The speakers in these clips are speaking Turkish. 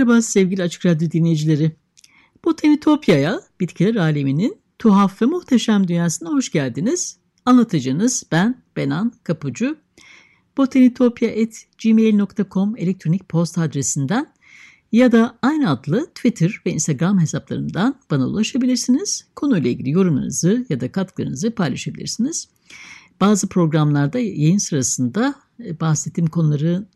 Merhaba sevgili Açık Radyo dinleyicileri. Botanitopya'ya, bitkiler aleminin tuhaf ve muhteşem dünyasına hoş geldiniz. Anlatıcınız ben Benan Kapucu. botanitopya.gmail.com elektronik posta adresinden ya da aynı adlı Twitter ve Instagram hesaplarından bana ulaşabilirsiniz. Konuyla ilgili yorumlarınızı ya da katkılarınızı paylaşabilirsiniz. Bazı programlarda yayın sırasında e, bahsettiğim konuları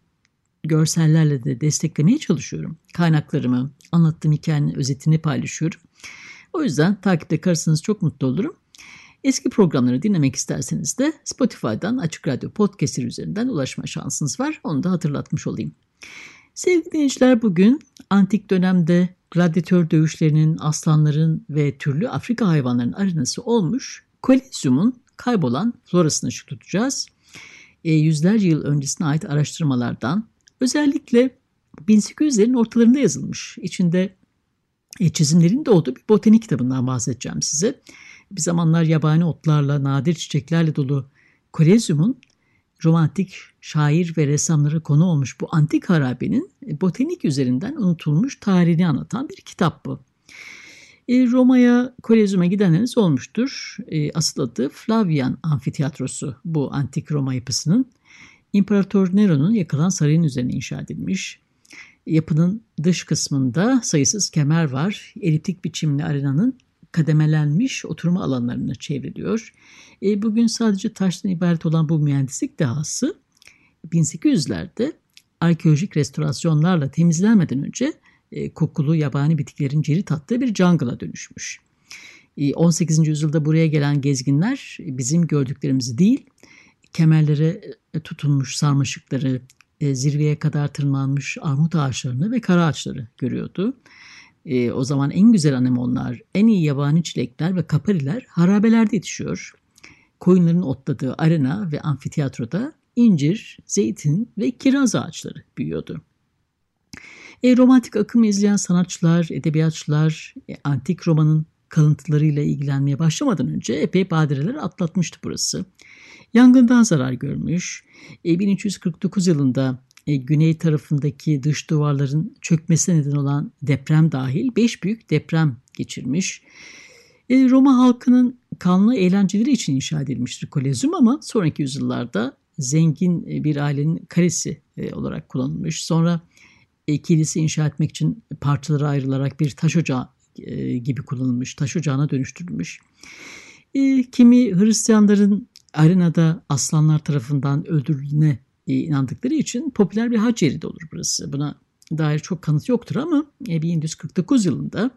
görsellerle de desteklemeye çalışıyorum. Kaynaklarımı, anlattığım hikayenin özetini paylaşıyorum. O yüzden takipte kalırsanız çok mutlu olurum. Eski programları dinlemek isterseniz de Spotify'dan Açık Radyo Podcast'ı üzerinden ulaşma şansınız var. Onu da hatırlatmış olayım. Sevgili dinleyiciler bugün antik dönemde gladyatör dövüşlerinin, aslanların ve türlü Afrika hayvanlarının arenası olmuş Kolezyum'un kaybolan florasını ışık tutacağız. E, yüzlerce yıl öncesine ait araştırmalardan Özellikle 1800'lerin ortalarında yazılmış. İçinde e, çizimlerin de olduğu bir botanik kitabından bahsedeceğim size. Bir zamanlar yabani otlarla, nadir çiçeklerle dolu Kolezyum'un romantik şair ve ressamlara konu olmuş bu antik harabenin e, botanik üzerinden unutulmuş tarihini anlatan bir kitap bu. E, Roma'ya, Kolezyum'a gidenleriniz olmuştur. E, asıl adı Flavian Amfiteyatrosu bu antik Roma yapısının. İmparator Nero'nun yakılan sarayın üzerine inşa edilmiş. Yapının dış kısmında sayısız kemer var. Eliptik biçimli arenanın kademelenmiş oturma alanlarını çevriliyor. E, bugün sadece taştan ibaret olan bu mühendislik dehası 1800'lerde arkeolojik restorasyonlarla temizlenmeden önce e, kokulu yabani bitkilerin cirit attığı bir jungle'a dönüşmüş. E, 18. yüzyılda buraya gelen gezginler bizim gördüklerimizi değil, kemerlere e, tutunmuş sarmaşıkları, e, zirveye kadar tırmanmış armut ağaçlarını ve kara ağaçları görüyordu. E, o zaman en güzel anemonlar, en iyi yabani çilekler ve kapariler harabelerde yetişiyor. Koyunların otladığı arena ve amfiteyatroda incir, zeytin ve kiraz ağaçları büyüyordu. E, romantik akımı izleyen sanatçılar, edebiyatçılar, e, antik romanın kalıntılarıyla ilgilenmeye başlamadan önce epey badireler atlatmıştı burası. Yangından zarar görmüş. E, 1349 yılında e, güney tarafındaki dış duvarların çökmesine neden olan deprem dahil 5 büyük deprem geçirmiş. E, Roma halkının kanlı eğlenceleri için inşa edilmiştir Kolezyum ama sonraki yüzyıllarda zengin e, bir ailenin karesi e, olarak kullanılmış. Sonra e, kilise inşa etmek için parçalara ayrılarak bir taş ocağı e, gibi kullanılmış, taş ocağına dönüştürülmüş. E, kimi Hristiyanların arenada aslanlar tarafından öldürüldüğüne e, inandıkları için popüler bir hac yeri de olur burası. Buna dair çok kanıt yoktur ama 1149 yılında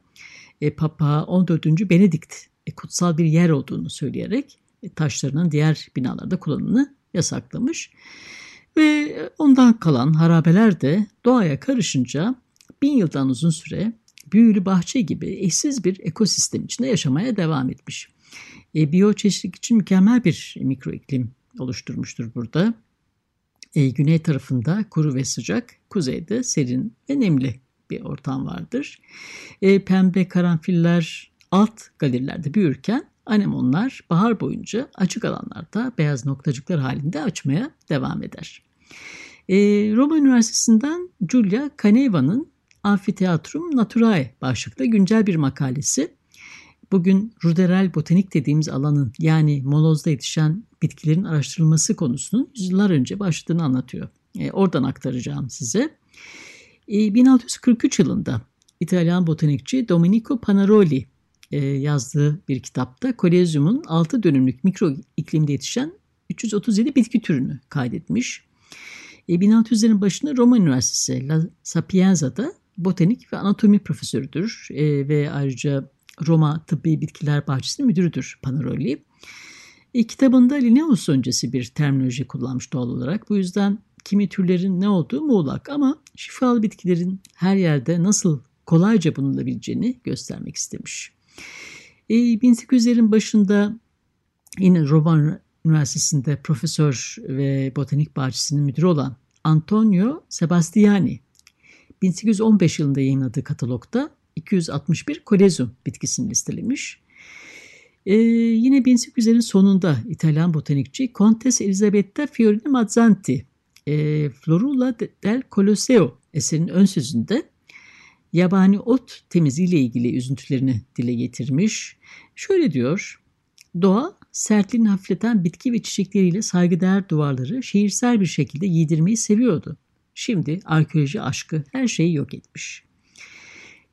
Papa 14. Benedikt kutsal bir yer olduğunu söyleyerek taşlarının diğer binalarda kullanımını yasaklamış. Ve ondan kalan harabeler de doğaya karışınca bin yıldan uzun süre büyülü bahçe gibi eşsiz bir ekosistem içinde yaşamaya devam etmiş. E, biyoçeşitlik için mükemmel bir mikro iklim oluşturmuştur burada. E, güney tarafında kuru ve sıcak, kuzeyde serin ve nemli bir ortam vardır. E, pembe karanfiller alt galerilerde büyürken anemonlar bahar boyunca açık alanlarda beyaz noktacıklar halinde açmaya devam eder. E, Roma Üniversitesi'nden Giulia Caneva'nın Amfiteatrum Naturae başlıklı güncel bir makalesi bugün ruderal botanik dediğimiz alanın yani molozda yetişen bitkilerin araştırılması konusunun yüzyıllar önce başladığını anlatıyor. E, oradan aktaracağım size. E, 1643 yılında İtalyan botanikçi Domenico Panaroli e, yazdığı bir kitapta Kolezyum'un 6 dönümlük mikro iklimde yetişen 337 bitki türünü kaydetmiş. E, 1600'lerin başında Roma Üniversitesi La Sapienza'da botanik ve anatomi profesörüdür e, ve ayrıca Roma Tıbbi Bitkiler Bahçesi'nin müdürüdür Panaroli. E, kitabında Linnaeus öncesi bir terminoloji kullanmış doğal olarak. Bu yüzden kimi türlerin ne olduğu muğlak ama şifalı bitkilerin her yerde nasıl kolayca bulunulabileceğini göstermek istemiş. E, 1800'lerin başında yine Roma Üniversitesi'nde profesör ve botanik bahçesinin müdürü olan Antonio Sebastiani 1815 yılında yayınladığı katalogda 261 kolezyum bitkisini listelemiş. Ee, yine 1800'lerin sonunda İtalyan botanikçi Contes Elisabetta Fiorini Mazzanti e, Florula del Colosseo eserinin ön sözünde yabani ot temizliğiyle ilgili üzüntülerini dile getirmiş. Şöyle diyor, doğa sertliğini hafifleten bitki ve çiçekleriyle saygıdeğer duvarları şehirsel bir şekilde giydirmeyi seviyordu. Şimdi arkeoloji aşkı her şeyi yok etmiş.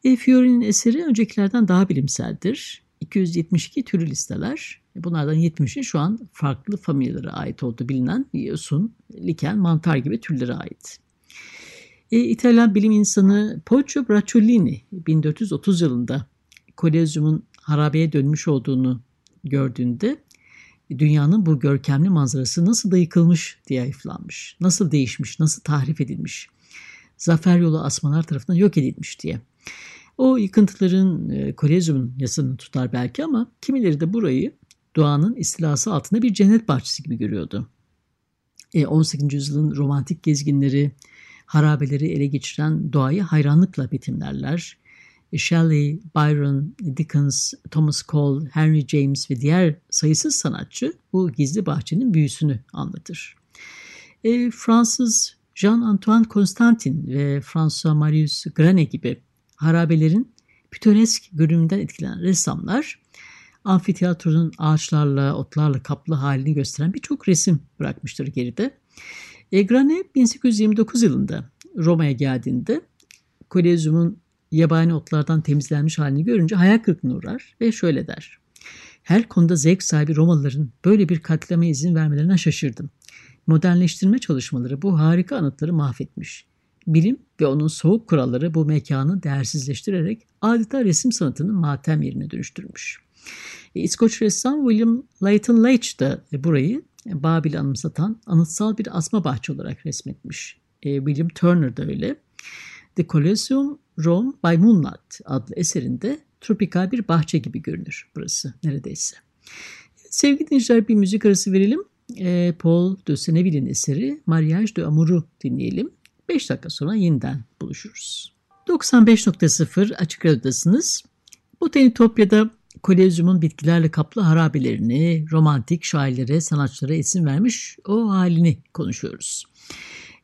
E, Fiori'nin eseri öncekilerden daha bilimseldir. 272 türü listeler. E, bunlardan 70'i şu an farklı familyalara ait olduğu bilinen yosun, liken, mantar gibi türlere ait. E, İtalyan bilim insanı Poggio Bracciolini 1430 yılında Kolezyum'un harabeye dönmüş olduğunu gördüğünde dünyanın bu görkemli manzarası nasıl da yıkılmış diye hayıflanmış. Nasıl değişmiş, nasıl tahrif edilmiş. Zafer yolu asmalar tarafından yok edilmiş diye. O yıkıntıların e, Kolezyum'un yasını tutar belki ama kimileri de burayı doğanın istilası altında bir cennet bahçesi gibi görüyordu. E, 18. yüzyılın romantik gezginleri harabeleri ele geçiren doğayı hayranlıkla betimlerler. Shelley, Byron, Dickens, Thomas Cole, Henry James ve diğer sayısız sanatçı bu gizli bahçenin büyüsünü anlatır. E, Fransız Jean-Antoine Constantin ve François Marius Granet gibi harabelerin pitoresk görünümünden etkilenen ressamlar amfiteyatronun ağaçlarla, otlarla kaplı halini gösteren birçok resim bırakmıştır geride. E, Granet 1829 yılında Roma'ya geldiğinde Kolezyum'un yabani otlardan temizlenmiş halini görünce hayal kırıklığına uğrar ve şöyle der. Her konuda zevk sahibi Romalıların böyle bir katlama izin vermelerine şaşırdım. Modernleştirme çalışmaları bu harika anıtları mahvetmiş. Bilim ve onun soğuk kuralları bu mekanı değersizleştirerek adeta resim sanatının matem yerine dönüştürmüş. E, İskoç ressam William Leighton Leitch de burayı Babil'i anımsatan anıtsal bir asma bahçe olarak resmetmiş. E, William Turner da öyle. The Colosseum Rome by Moonlight adlı eserinde tropikal bir bahçe gibi görünür burası neredeyse. Sevgili dinleyiciler bir müzik arası verelim. E, Paul de Seneville'in eseri Mariage de Amour'u dinleyelim. 5 dakika sonra yeniden buluşuruz. 95.0 Açık Radyo'dasınız. Botanitopya'da Kolezyum'un bitkilerle kaplı harabelerini, romantik şairlere, sanatçılara isim vermiş o halini konuşuyoruz.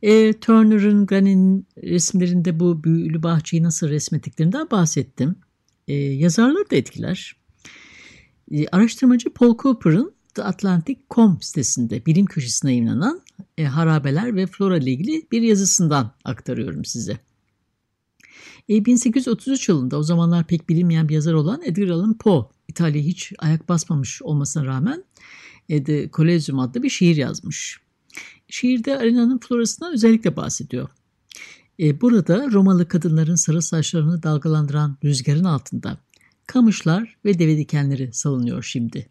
E, Turner'ın, Granit'in resimlerinde bu büyülü bahçeyi nasıl resmettiklerinden bahsettim. E, yazarları da etkiler. E, araştırmacı Paul Cooper'ın The Atlantic.com sitesinde bilim köşesine yayınlanan e, harabeler ve flora ile ilgili bir yazısından aktarıyorum size. E, 1833 yılında o zamanlar pek bilinmeyen bir yazar olan Edgar Allan Poe, İtalya'ya hiç ayak basmamış olmasına rağmen e, The Collegium adlı bir şiir yazmış. Şiirde arenanın florasından özellikle bahsediyor. E, burada Romalı kadınların sarı saçlarını dalgalandıran rüzgarın altında kamışlar ve deve dikenleri salınıyor şimdi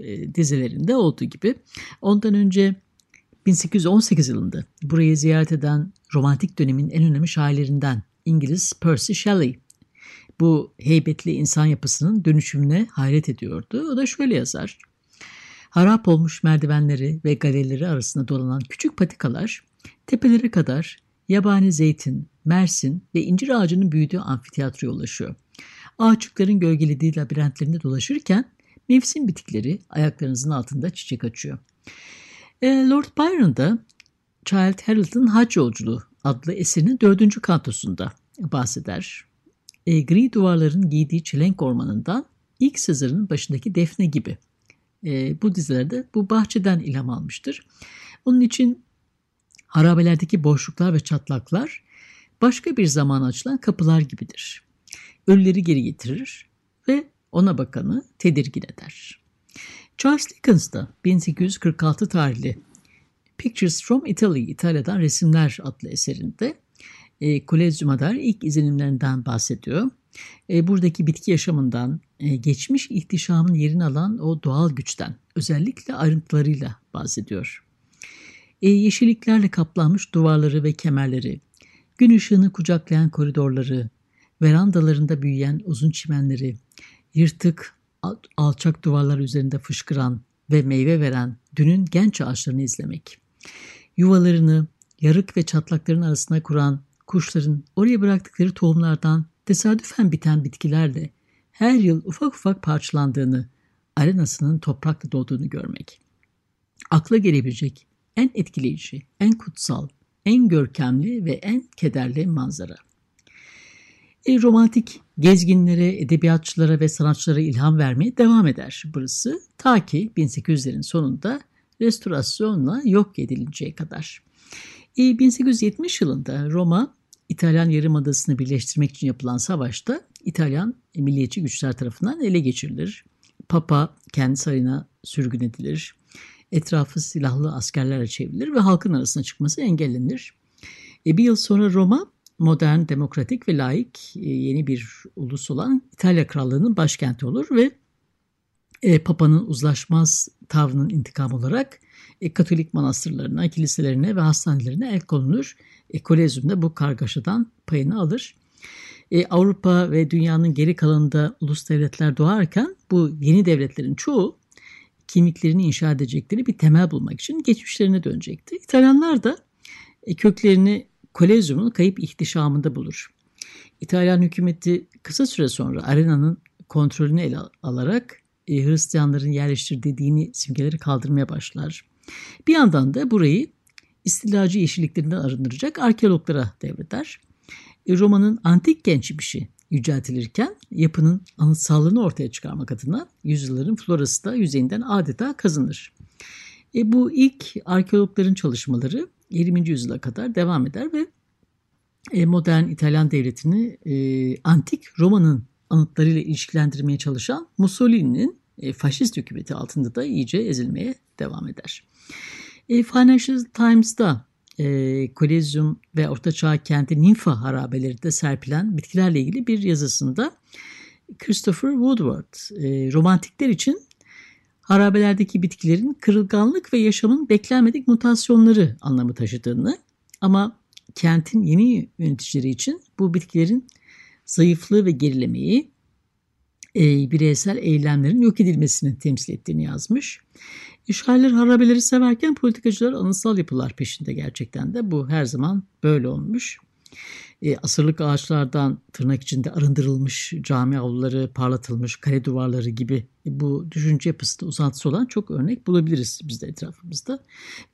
e, dizelerinde olduğu gibi. Ondan önce 1818 yılında burayı ziyaret eden romantik dönemin en önemli şairlerinden İngiliz Percy Shelley bu heybetli insan yapısının dönüşümüne hayret ediyordu. O da şöyle yazar. Harap olmuş merdivenleri ve galerileri arasında dolanan küçük patikalar tepelere kadar yabani zeytin, mersin ve incir ağacının büyüdüğü amfiteyatroya ulaşıyor. Ağaçlıkların gölgelediği labirentlerinde dolaşırken mevsim bitikleri ayaklarınızın altında çiçek açıyor. E, Lord Byron da Child Harold'ın Hac Yolculuğu adlı eserinin dördüncü kantosunda bahseder. E, gri duvarların giydiği çelenk ormanından ilk Sezar'ın başındaki Defne gibi. E, bu dizilerde bu bahçeden ilham almıştır. Onun için harabelerdeki boşluklar ve çatlaklar başka bir zaman açılan kapılar gibidir. Ölüleri geri getirir ve ona bakanı tedirgin eder. Charles Dickens da 1846 tarihli Pictures from Italy, İtalya'dan Resimler adlı eserinde e, Kolezyum'a dair ilk izlenimlerinden bahsediyor. E, buradaki bitki yaşamından, e, geçmiş ihtişamın yerini alan o doğal güçten, özellikle ayrıntılarıyla bahsediyor. E, yeşilliklerle kaplanmış duvarları ve kemerleri, gün ışığını kucaklayan koridorları, verandalarında büyüyen uzun çimenleri, yırtık, alçak duvarlar üzerinde fışkıran ve meyve veren dünün genç ağaçlarını izlemek. Yuvalarını yarık ve çatlakların arasına kuran kuşların oraya bıraktıkları tohumlardan tesadüfen biten bitkilerle her yıl ufak ufak parçalandığını, arenasının toprakla dolduğunu görmek. Akla gelebilecek en etkileyici, en kutsal, en görkemli ve en kederli manzara. E, romantik gezginlere, edebiyatçılara ve sanatçılara ilham vermeye devam eder burası. Ta ki 1800'lerin sonunda restorasyonla yok edilinceye kadar. E, 1870 yılında Roma İtalyan Yarımadası'nı birleştirmek için yapılan savaşta İtalyan milliyetçi güçler tarafından ele geçirilir. Papa kendi sarayına sürgün edilir. Etrafı silahlı askerlerle çevrilir ve halkın arasına çıkması engellenir. E, bir yıl sonra Roma modern, demokratik ve laik e, yeni bir ulus olan İtalya Krallığı'nın başkenti olur ve e, Papa'nın uzlaşmaz tavrının intikam olarak e, Katolik manastırlarına, kiliselerine ve hastanelerine el konulur. E, Kolezyum da bu kargaşadan payını alır. E, Avrupa ve dünyanın geri kalanında ulus devletler doğarken bu yeni devletlerin çoğu kimliklerini inşa edecekleri bir temel bulmak için geçmişlerine dönecekti. İtalyanlar da e, köklerini Kolezyum'un kayıp ihtişamında bulur. İtalyan hükümeti kısa süre sonra arenanın kontrolünü ele alarak e, Hristiyanların yerleştirdiği dini simgeleri kaldırmaya başlar. Bir yandan da burayı istilacı yeşilliklerinden arındıracak arkeologlara devreder. E, romanın antik geçmişi yüceltilirken yapının anıtsallığını ortaya çıkarmak adına yüzyılların florası da yüzeyinden adeta kazınır. E, bu ilk arkeologların çalışmaları 20. yüzyıla kadar devam eder ve e, modern İtalyan devletini e, antik Roma'nın anıtlarıyla ilişkilendirmeye çalışan Mussolini'nin e, faşist hükümeti altında da iyice ezilmeye devam eder. Financial Times'da e, Kolezyum ve Ortaçağ kenti Ninfa harabelerinde serpilen bitkilerle ilgili bir yazısında Christopher Woodward romantikler için harabelerdeki bitkilerin kırılganlık ve yaşamın beklenmedik mutasyonları anlamı taşıdığını ama kentin yeni yöneticileri için bu bitkilerin zayıflığı ve gerilemeyi e, bireysel eylemlerin yok edilmesini temsil ettiğini yazmış. İşgaller harabeleri severken politikacılar anıtsal yapılar peşinde gerçekten de bu her zaman böyle olmuş. E, asırlık ağaçlardan tırnak içinde arındırılmış cami avluları, parlatılmış kare duvarları gibi bu düşünce yapısında uzantısı olan çok örnek bulabiliriz biz de etrafımızda.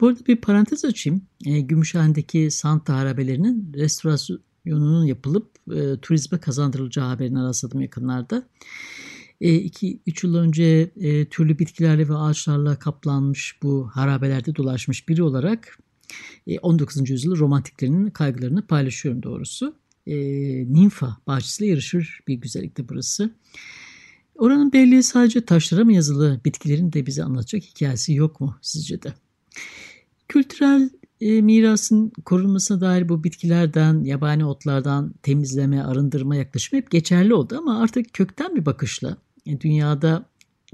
Bu arada bir parantez açayım. E, Gümüşhane'deki Santa harabelerinin restorasyonunun yapılıp e, turizme kazandırılacağı haberine rastladım yakınlarda. 2-3 e, yıl önce e, türlü bitkilerle ve ağaçlarla kaplanmış bu harabelerde dolaşmış biri olarak e, 19. yüzyıl romantiklerinin kaygılarını paylaşıyorum doğrusu. E, Ninfa bahçesiyle yarışır bir güzellikte burası. Oranın belli sadece taşlara mı yazılı bitkilerin de bize anlatacak hikayesi yok mu sizce de? Kültürel e, mirasın korunmasına dair bu bitkilerden, yabani otlardan temizleme, arındırma yaklaşımı hep geçerli oldu ama artık kökten bir bakışla e, dünyada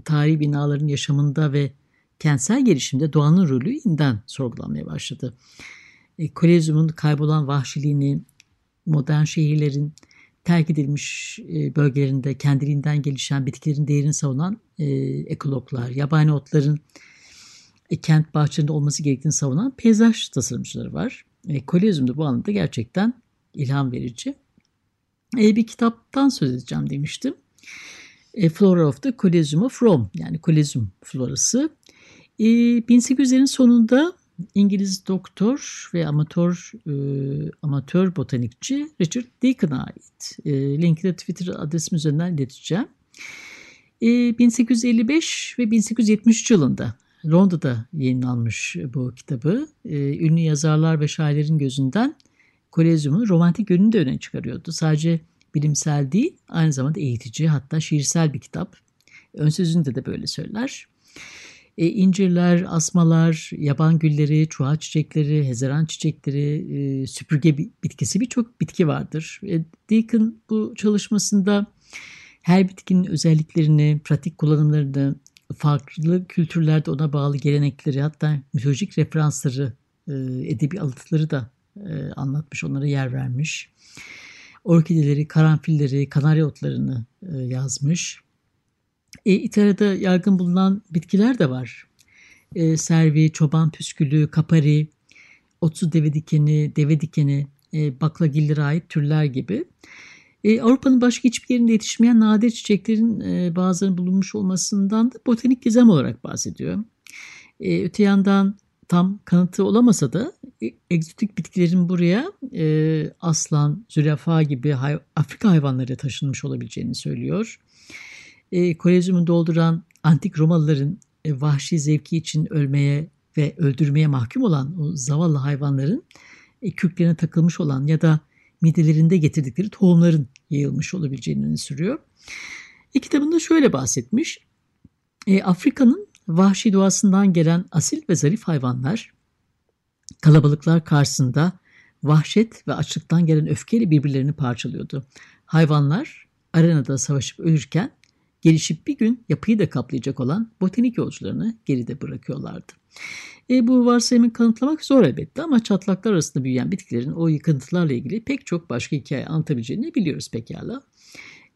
tarihi binaların yaşamında ve kentsel gelişimde doğanın rolü yeniden sorgulanmaya başladı. E, Kolezyumun kaybolan vahşiliğini, modern şehirlerin terk edilmiş e, bölgelerinde kendiliğinden gelişen bitkilerin değerini savunan e, ekologlar, yabani otların e, kent bahçelerinde olması gerektiğini savunan peyzaj tasarımcıları var. E, Kolezyum da bu anlamda gerçekten ilham verici. E, bir kitaptan söz edeceğim demiştim. E, Flora of the Coliseum of Rome yani Coliseum florası. E, 1800'lerin sonunda İngiliz doktor ve amatör e, amatör botanikçi Richard Deacon'a ait. E, linki de Twitter adresim üzerinden ileteceğim. E, 1855 ve 1873 yılında Londra'da yayınlanmış bu kitabı. E, ünlü yazarlar ve şairlerin gözünden Kolezyum'un romantik yönünü de öne çıkarıyordu. Sadece bilimsel değil, aynı zamanda eğitici hatta şiirsel bir kitap. Ön sözünde de böyle söyler. E, incirler, asmalar, yaban gülleri, çuha çiçekleri, hezeran çiçekleri, e, süpürge bitkisi birçok bitki vardır. E, Deacon bu çalışmasında her bitkinin özelliklerini, pratik kullanımlarını, farklı kültürlerde ona bağlı gelenekleri hatta mitolojik referansları, e, edebi alıntıları da e, anlatmış, onlara yer vermiş. Orkideleri, karanfilleri, kanarya otlarını e, yazmış. E, İtalya'da yaygın bulunan bitkiler de var. E, servi, çoban püskülü, kapari, otsu deve dikeni, deve dikeni, e, baklagillere ait türler gibi. E, Avrupa'nın başka hiçbir yerinde yetişmeyen nadir çiçeklerin e, bazılarının bulunmuş olmasından da botanik gizem olarak bahsediyor. E, öte yandan tam kanıtı olamasa da e, egzotik bitkilerin buraya e, aslan, zürafa gibi hay Afrika hayvanları taşınmış olabileceğini söylüyor. E, Kolezyumu dolduran antik Romalıların e, vahşi zevki için ölmeye ve öldürmeye mahkum olan o zavallı hayvanların e, kürklerine takılmış olan ya da midelerinde getirdikleri tohumların yayılmış olabileceğini öne sürüyor. E, kitabında şöyle bahsetmiş. E, Afrika'nın vahşi doğasından gelen asil ve zarif hayvanlar kalabalıklar karşısında vahşet ve açlıktan gelen öfkeyle birbirlerini parçalıyordu. Hayvanlar arenada savaşıp ölürken gelişip bir gün yapıyı da kaplayacak olan botanik yolcularını geride bırakıyorlardı. E, bu varsayımı kanıtlamak zor elbette ama çatlaklar arasında büyüyen bitkilerin o yıkıntılarla ilgili pek çok başka hikaye anlatabileceğini biliyoruz pekala.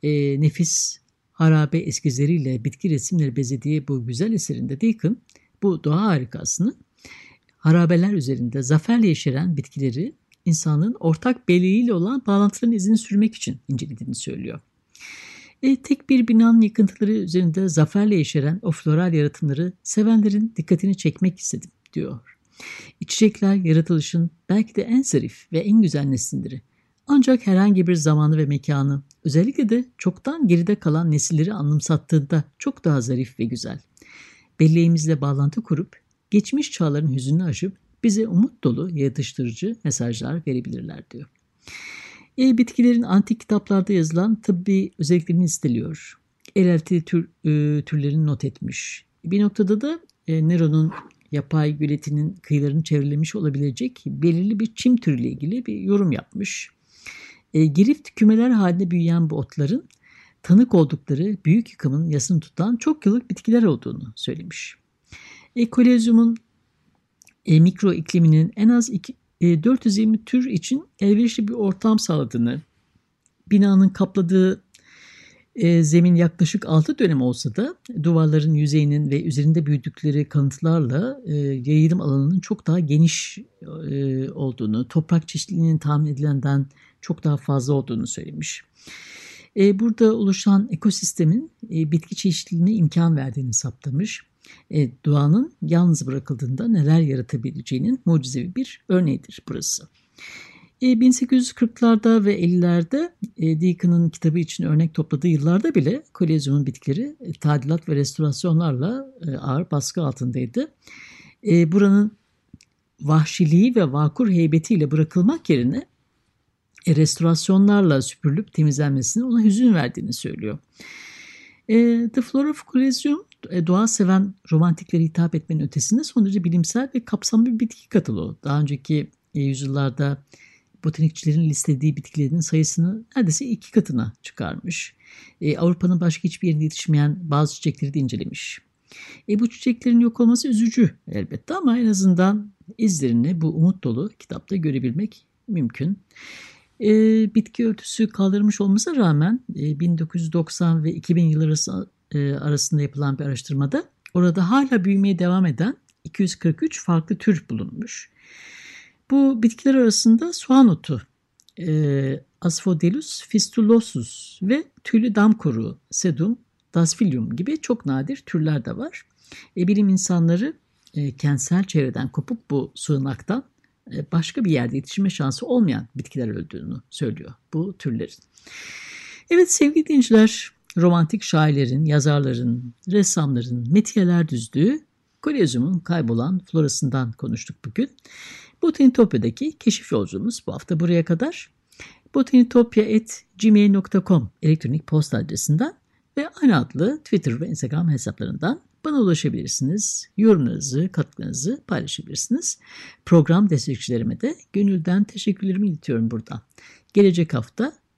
E, nefis harabe eskizleriyle bitki resimleri bezediği bu güzel eserinde Deacon bu doğa harikasını harabeler üzerinde zaferle yeşeren bitkileri insanın ortak belleğiyle olan bağlantıların izini sürmek için incelediğini söylüyor. E, tek bir binanın yıkıntıları üzerinde zaferle yeşeren o floral yaratımları sevenlerin dikkatini çekmek istedim diyor. İçecekler yaratılışın belki de en zarif ve en güzel neslindir. Ancak herhangi bir zamanı ve mekanı, özellikle de çoktan geride kalan nesilleri anımsattığında çok daha zarif ve güzel. Belleğimizle bağlantı kurup, geçmiş çağların hüzününü aşıp bize umut dolu yatıştırıcı mesajlar verebilirler diyor. E, bitkilerin antik kitaplarda yazılan tıbbi özelliklerini listeliyor. Elelti tür, e, türlerini not etmiş. Bir noktada da e, Nero'nun yapay göletinin kıyılarını çevrilemiş olabilecek belirli bir çim türüyle ilgili bir yorum yapmış. E, girift kümeler halinde büyüyen bu otların tanık oldukları büyük yıkımın yasını tutan çok yıllık bitkiler olduğunu söylemiş. Ekolezyumun e, mikro ikliminin en az iki, 420 e, tür için elverişli bir ortam sağladığını, binanın kapladığı e, zemin yaklaşık 6 dönem olsa da duvarların yüzeyinin ve üzerinde büyüdükleri kanıtlarla e, yayılım alanının çok daha geniş olduğunu, toprak çeşitliliğinin tahmin edilenden çok daha fazla olduğunu söylemiş. burada oluşan ekosistemin bitki çeşitliliğine imkan verdiğini saptamış e, doğanın yalnız bırakıldığında neler yaratabileceğinin mucizevi bir örneğidir burası. E, 1840'larda ve 50'lerde e, Deacon'ın kitabı için örnek topladığı yıllarda bile kolezyumun bitkileri e, tadilat ve restorasyonlarla e, ağır baskı altındaydı. E, buranın vahşiliği ve vakur heybetiyle bırakılmak yerine e, restorasyonlarla süpürülüp temizlenmesine ona hüzün verdiğini söylüyor. E, The Flora of Coliseum e, doğa seven romantiklere hitap etmenin ötesinde son derece bilimsel ve kapsamlı bir bitki kataloğu. Daha önceki e, yüzyıllarda botanikçilerin listelediği bitkilerin sayısını neredeyse iki katına çıkarmış. E, Avrupa'nın başka hiçbir yerinde yetişmeyen bazı çiçekleri de incelemiş. E, bu çiçeklerin yok olması üzücü elbette ama en azından izlerini bu umut dolu kitapta görebilmek mümkün. E, bitki örtüsü kaldırmış olmasına rağmen e, 1990 ve 2000 yıl arası e, arasında yapılan bir araştırmada orada hala büyümeye devam eden 243 farklı tür bulunmuş. Bu bitkiler arasında soğan otu, e, Asphodelus fistulosus ve tüylü dam koruğu Sedum dasfilium gibi çok nadir türler de var. E, bilim insanları e, kentsel çevreden kopuk bu sığınaktan e, başka bir yerde yetişme şansı olmayan bitkiler öldüğünü söylüyor bu türlerin. Evet sevgili dinleyiciler romantik şairlerin, yazarların, ressamların metiyeler düzdüğü Kolezyum'un kaybolan florasından konuştuk bugün. Botanitopya'daki keşif yolculuğumuz bu hafta buraya kadar. botanitopya.gmail.com elektronik posta adresinden ve aynı adlı Twitter ve Instagram hesaplarından bana ulaşabilirsiniz. Yorumlarınızı, katkılarınızı paylaşabilirsiniz. Program destekçilerime de gönülden teşekkürlerimi iletiyorum buradan. Gelecek hafta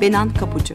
Benan Kapucu